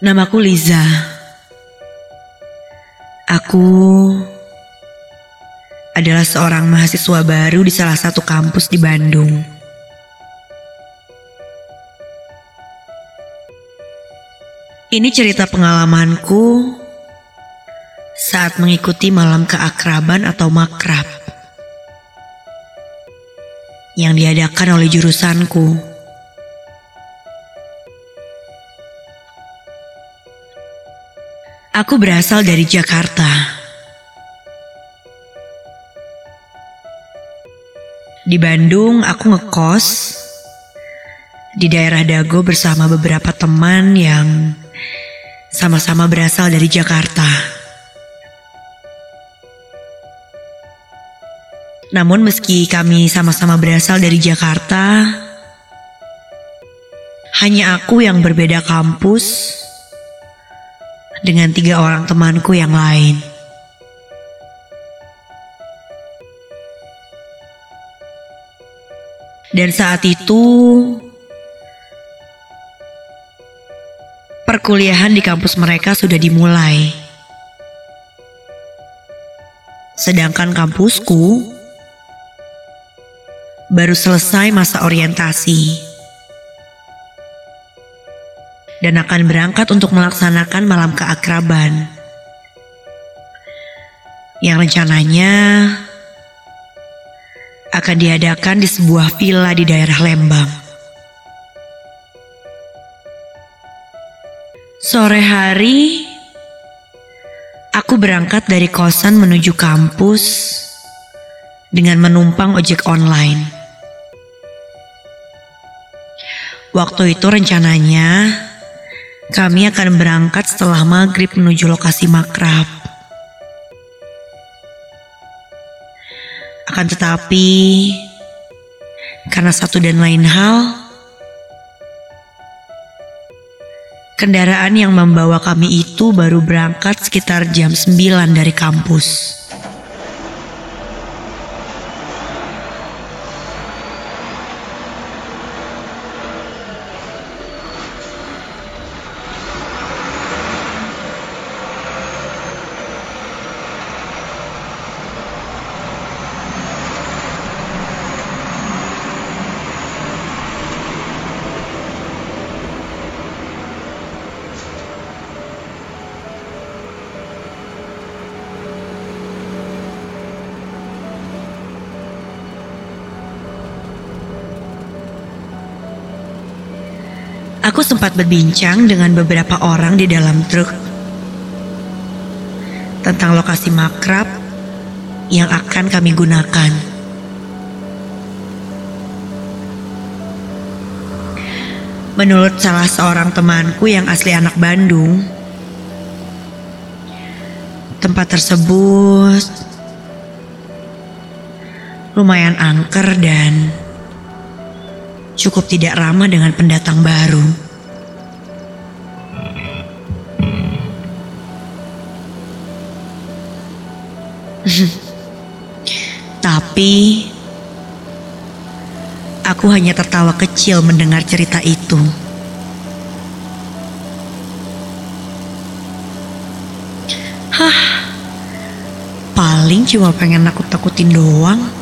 Namaku Liza. Aku adalah seorang mahasiswa baru di salah satu kampus di Bandung. Ini cerita pengalamanku saat mengikuti malam keakraban atau makrab yang diadakan oleh jurusanku. Aku berasal dari Jakarta. Di Bandung aku ngekos di daerah Dago bersama beberapa teman yang sama-sama berasal dari Jakarta. Namun meski kami sama-sama berasal dari Jakarta, hanya aku yang berbeda kampus dengan tiga orang temanku yang lain. Dan saat itu perkuliahan di kampus mereka sudah dimulai. Sedangkan kampusku baru selesai masa orientasi dan akan berangkat untuk melaksanakan malam keakraban. Yang rencananya akan diadakan di sebuah villa di daerah Lembang. Sore hari, aku berangkat dari kosan menuju kampus dengan menumpang ojek online. Waktu itu rencananya kami akan berangkat setelah maghrib menuju lokasi makrab. Akan tetapi, karena satu dan lain hal, kendaraan yang membawa kami itu baru berangkat sekitar jam 9 dari kampus. Aku sempat berbincang dengan beberapa orang di dalam truk tentang lokasi makrab yang akan kami gunakan. Menurut salah seorang temanku yang asli anak Bandung, tempat tersebut lumayan angker dan cukup tidak ramah dengan pendatang baru. Tapi aku hanya tertawa kecil mendengar cerita itu. Hah, paling cuma pengen nakut-takutin doang.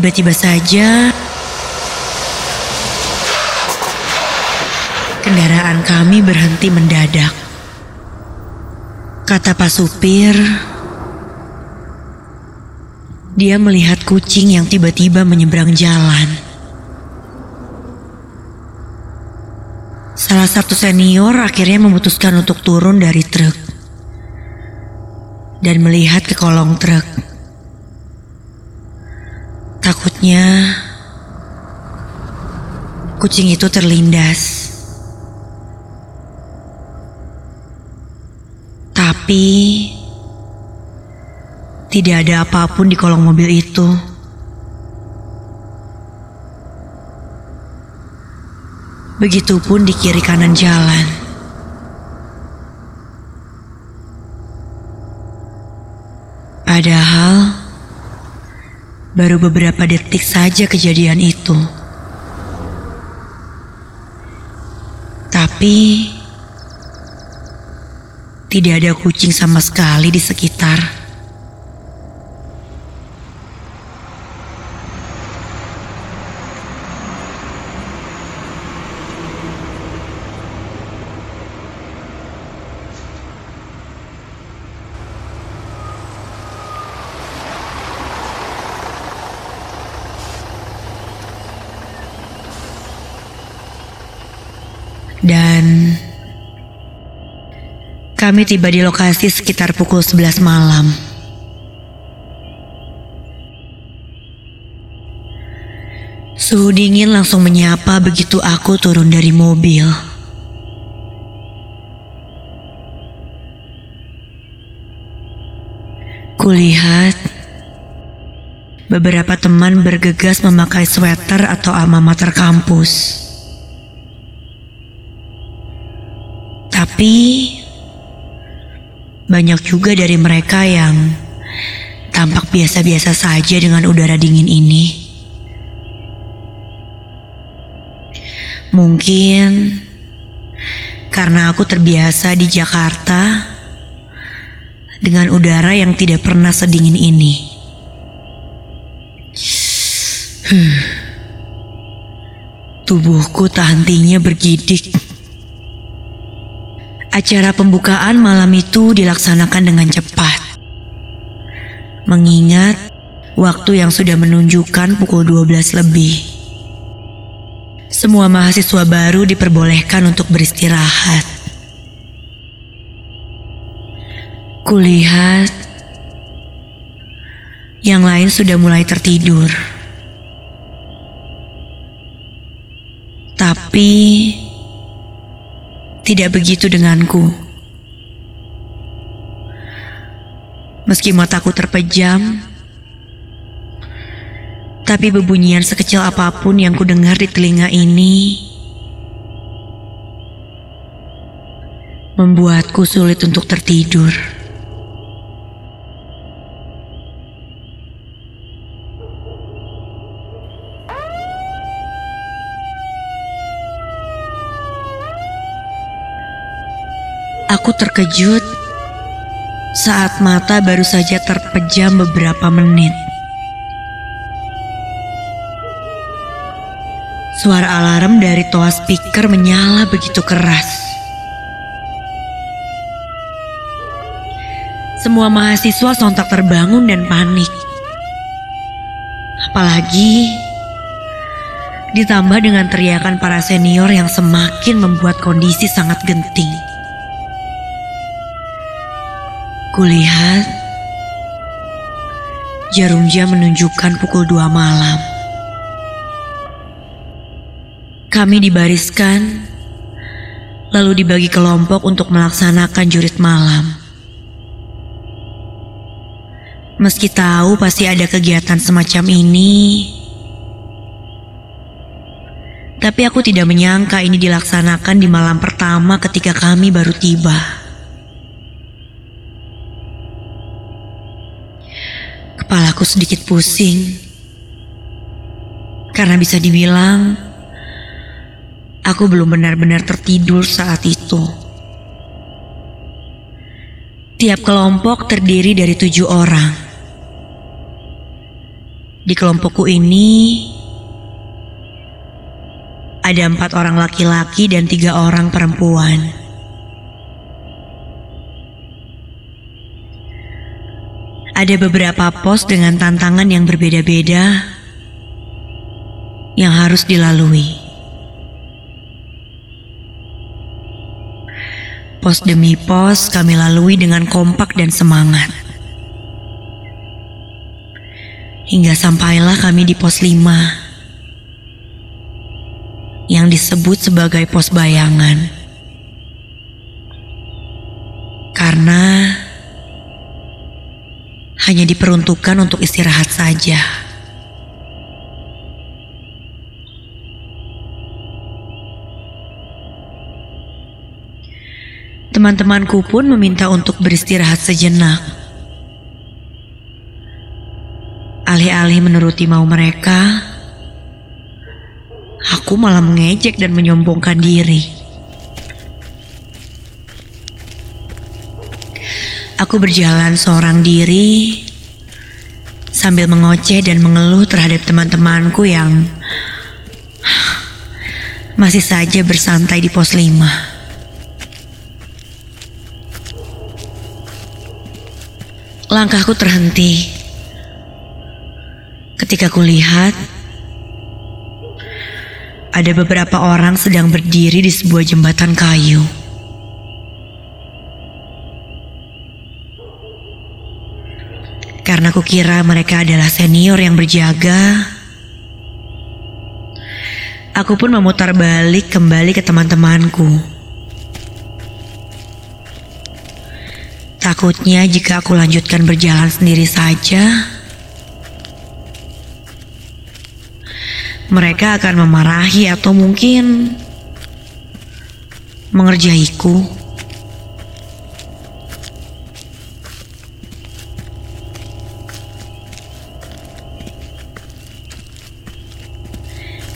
Tiba-tiba saja kendaraan kami berhenti mendadak. Kata Pak Supir, dia melihat kucing yang tiba-tiba menyeberang jalan. Salah satu senior akhirnya memutuskan untuk turun dari truk dan melihat ke kolong truk. Takutnya kucing itu terlindas. Tapi tidak ada apa pun di kolong mobil itu. Begitupun di kiri kanan jalan. Padahal baru beberapa detik saja kejadian itu. Tapi tidak ada kucing sama sekali di sekitar. Dan kami tiba di lokasi sekitar pukul 11 malam. Suhu dingin langsung menyapa begitu aku turun dari mobil. Kulihat beberapa teman bergegas memakai sweater atau alma mater kampus. Tapi banyak juga dari mereka yang tampak biasa-biasa saja dengan udara dingin ini. Mungkin karena aku terbiasa di Jakarta dengan udara yang tidak pernah sedingin ini. Hmm. Tubuhku tak hentinya bergidik. Acara pembukaan malam itu dilaksanakan dengan cepat. Mengingat waktu yang sudah menunjukkan pukul 12 lebih. Semua mahasiswa baru diperbolehkan untuk beristirahat. Kulihat yang lain sudah mulai tertidur. Tapi tidak begitu denganku. Meski mataku terpejam, tapi bebunyian sekecil apa pun yang ku dengar di telinga ini membuatku sulit untuk tertidur. Aku terkejut saat mata baru saja terpejam beberapa menit. Suara alarm dari toa speaker menyala begitu keras. Semua mahasiswa sontak terbangun dan panik. Apalagi ditambah dengan teriakan para senior yang semakin membuat kondisi sangat genting. Kulihat jarum jam menunjukkan pukul dua malam. Kami dibariskan, lalu dibagi kelompok untuk melaksanakan jurit malam. Meski tahu pasti ada kegiatan semacam ini, tapi aku tidak menyangka ini dilaksanakan di malam pertama ketika kami baru tiba. Kepalaku sedikit pusing. Karena bisa dibilang aku belum benar-benar tertidur saat itu. Tiap kelompok terdiri dari tujuh orang. Di kelompokku ini ada empat orang laki-laki dan tiga orang perempuan. Ada beberapa pos dengan tantangan yang berbeda-beda yang harus dilalui. Pos demi pos kami lalui dengan kompak dan semangat. Hingga sampailah kami di pos 5 yang disebut sebagai pos bayangan. Karena hanya diperuntukkan untuk istirahat saja. Teman-temanku pun meminta untuk beristirahat sejenak. Alih-alih menuruti mau mereka, aku malah mengejek dan menyombongkan diri. Aku berjalan seorang diri sambil mengoceh dan mengeluh terhadap teman-temanku yang masih saja bersantai di pos 5. Langkahku terhenti ketika kulihat ada beberapa orang sedang berdiri di sebuah jembatan kayu. Karena kukira mereka adalah senior yang berjaga, aku pun memutar balik kembali ke teman-temanku. Takutnya jika aku lanjutkan berjalan sendiri saja, mereka akan memarahi atau mungkin mengerjaiku.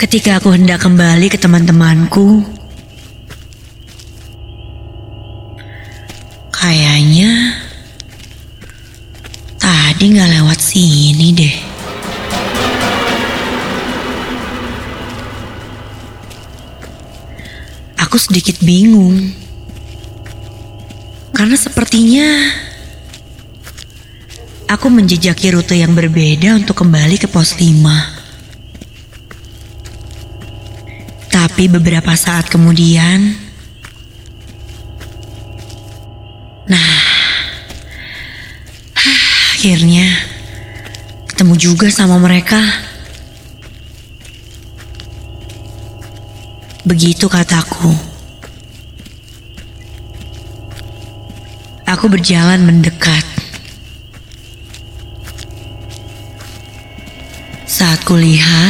Ketika aku hendak kembali ke teman-temanku, Kayaknya tadi nggak lewat sini deh. Aku sedikit bingung. Karena sepertinya aku menjejaki rute yang berbeda untuk kembali ke pos 5. Tapi beberapa saat kemudian, Nah, akhirnya ketemu juga sama mereka. Begitu kataku. Aku berjalan mendekat. Saat kulihat,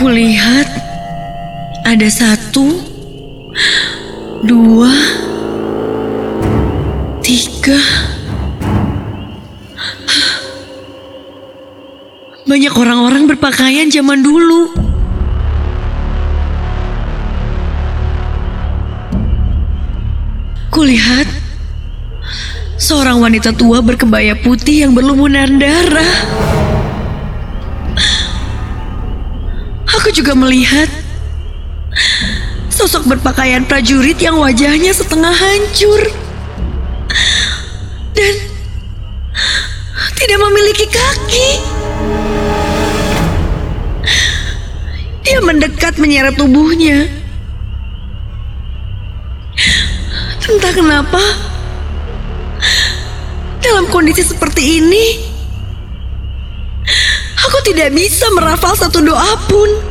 Kulihat ada satu, dua, tiga. Banyak orang-orang berpakaian zaman dulu. Kulihat seorang wanita tua berkebaya putih yang berlumuran darah. Juga melihat sosok berpakaian prajurit yang wajahnya setengah hancur dan tidak memiliki kaki. Dia mendekat menyeret tubuhnya. Entah kenapa, dalam kondisi seperti ini, aku tidak bisa merafal satu doa pun.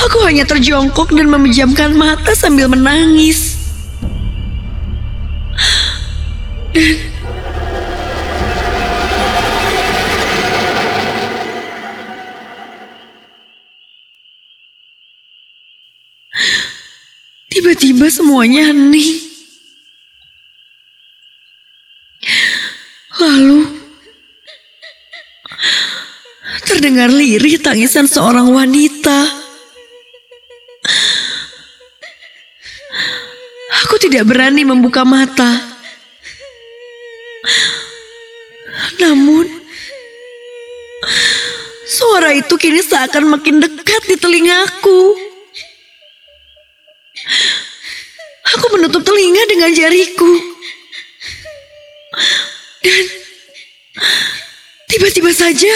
Aku hanya terjongkok dan memejamkan mata sambil menangis. Dan tiba-tiba semuanya hening. Lalu terdengar lirih tangisan seorang wanita. Aku tidak berani membuka mata. Namun, suara itu kini seakan makin dekat di telingaku. Aku menutup telinga dengan jariku. Dan tiba-tiba saja,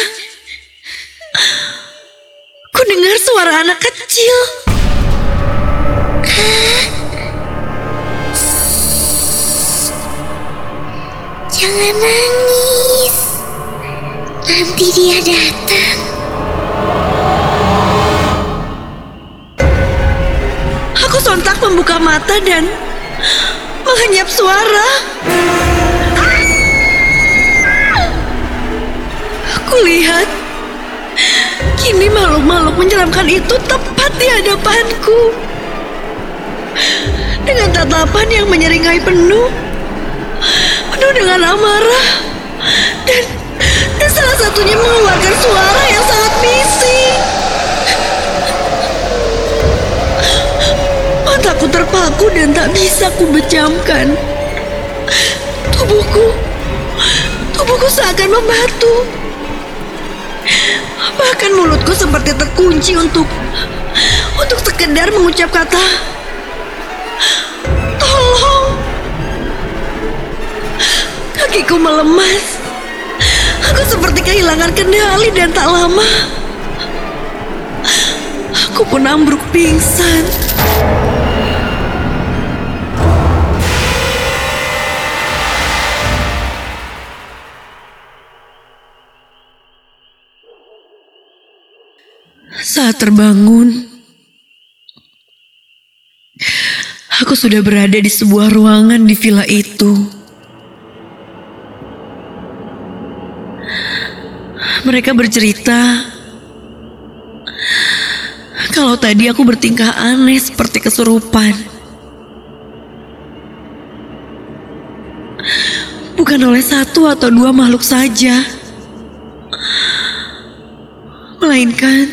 ku dengar suara anak kecil. Jangan nangis. Nanti dia datang. Aku sontak membuka mata dan mengenyap suara. Aku lihat kini makhluk-makhluk menyeramkan itu tepat di hadapanku. Dengan tatapan yang menyeringai penuh dengan amarah dan, dan salah satunya mengeluarkan suara yang sangat bising. Mataku terpaku dan tak bisa kubejamkan. Tubuhku, tubuhku seakan membatu. Bahkan mulutku seperti terkunci untuk untuk sekedar mengucap kata Kakiku melemas. Aku seperti kehilangan kendali dan tak lama aku pun ambruk pingsan. Saat terbangun, aku sudah berada di sebuah ruangan di villa itu. Mereka bercerita kalau tadi aku bertingkah aneh seperti kesurupan. Bukan oleh satu atau dua makhluk saja, melainkan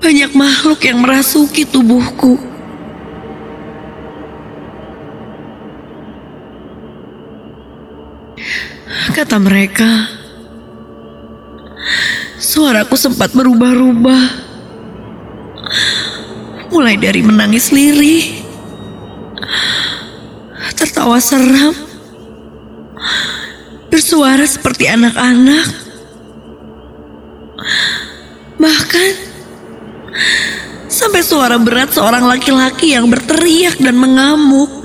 banyak makhluk yang merasuki tubuhku. Kata mereka, suaraku sempat berubah-ubah. Mulai dari menangis lirih, tertawa seram, bersuara seperti anak-anak, bahkan sampai suara berat seorang laki-laki yang berteriak dan mengamuk.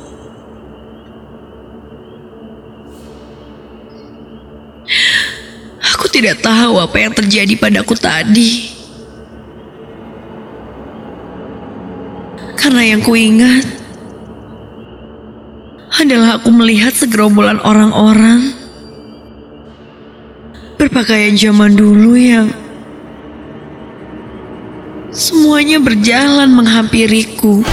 Tidak tahu apa yang terjadi padaku tadi. Karena yang kuingat adalah aku melihat segerombolan orang-orang berpakaian zaman dulu yang semuanya berjalan menghampiriku.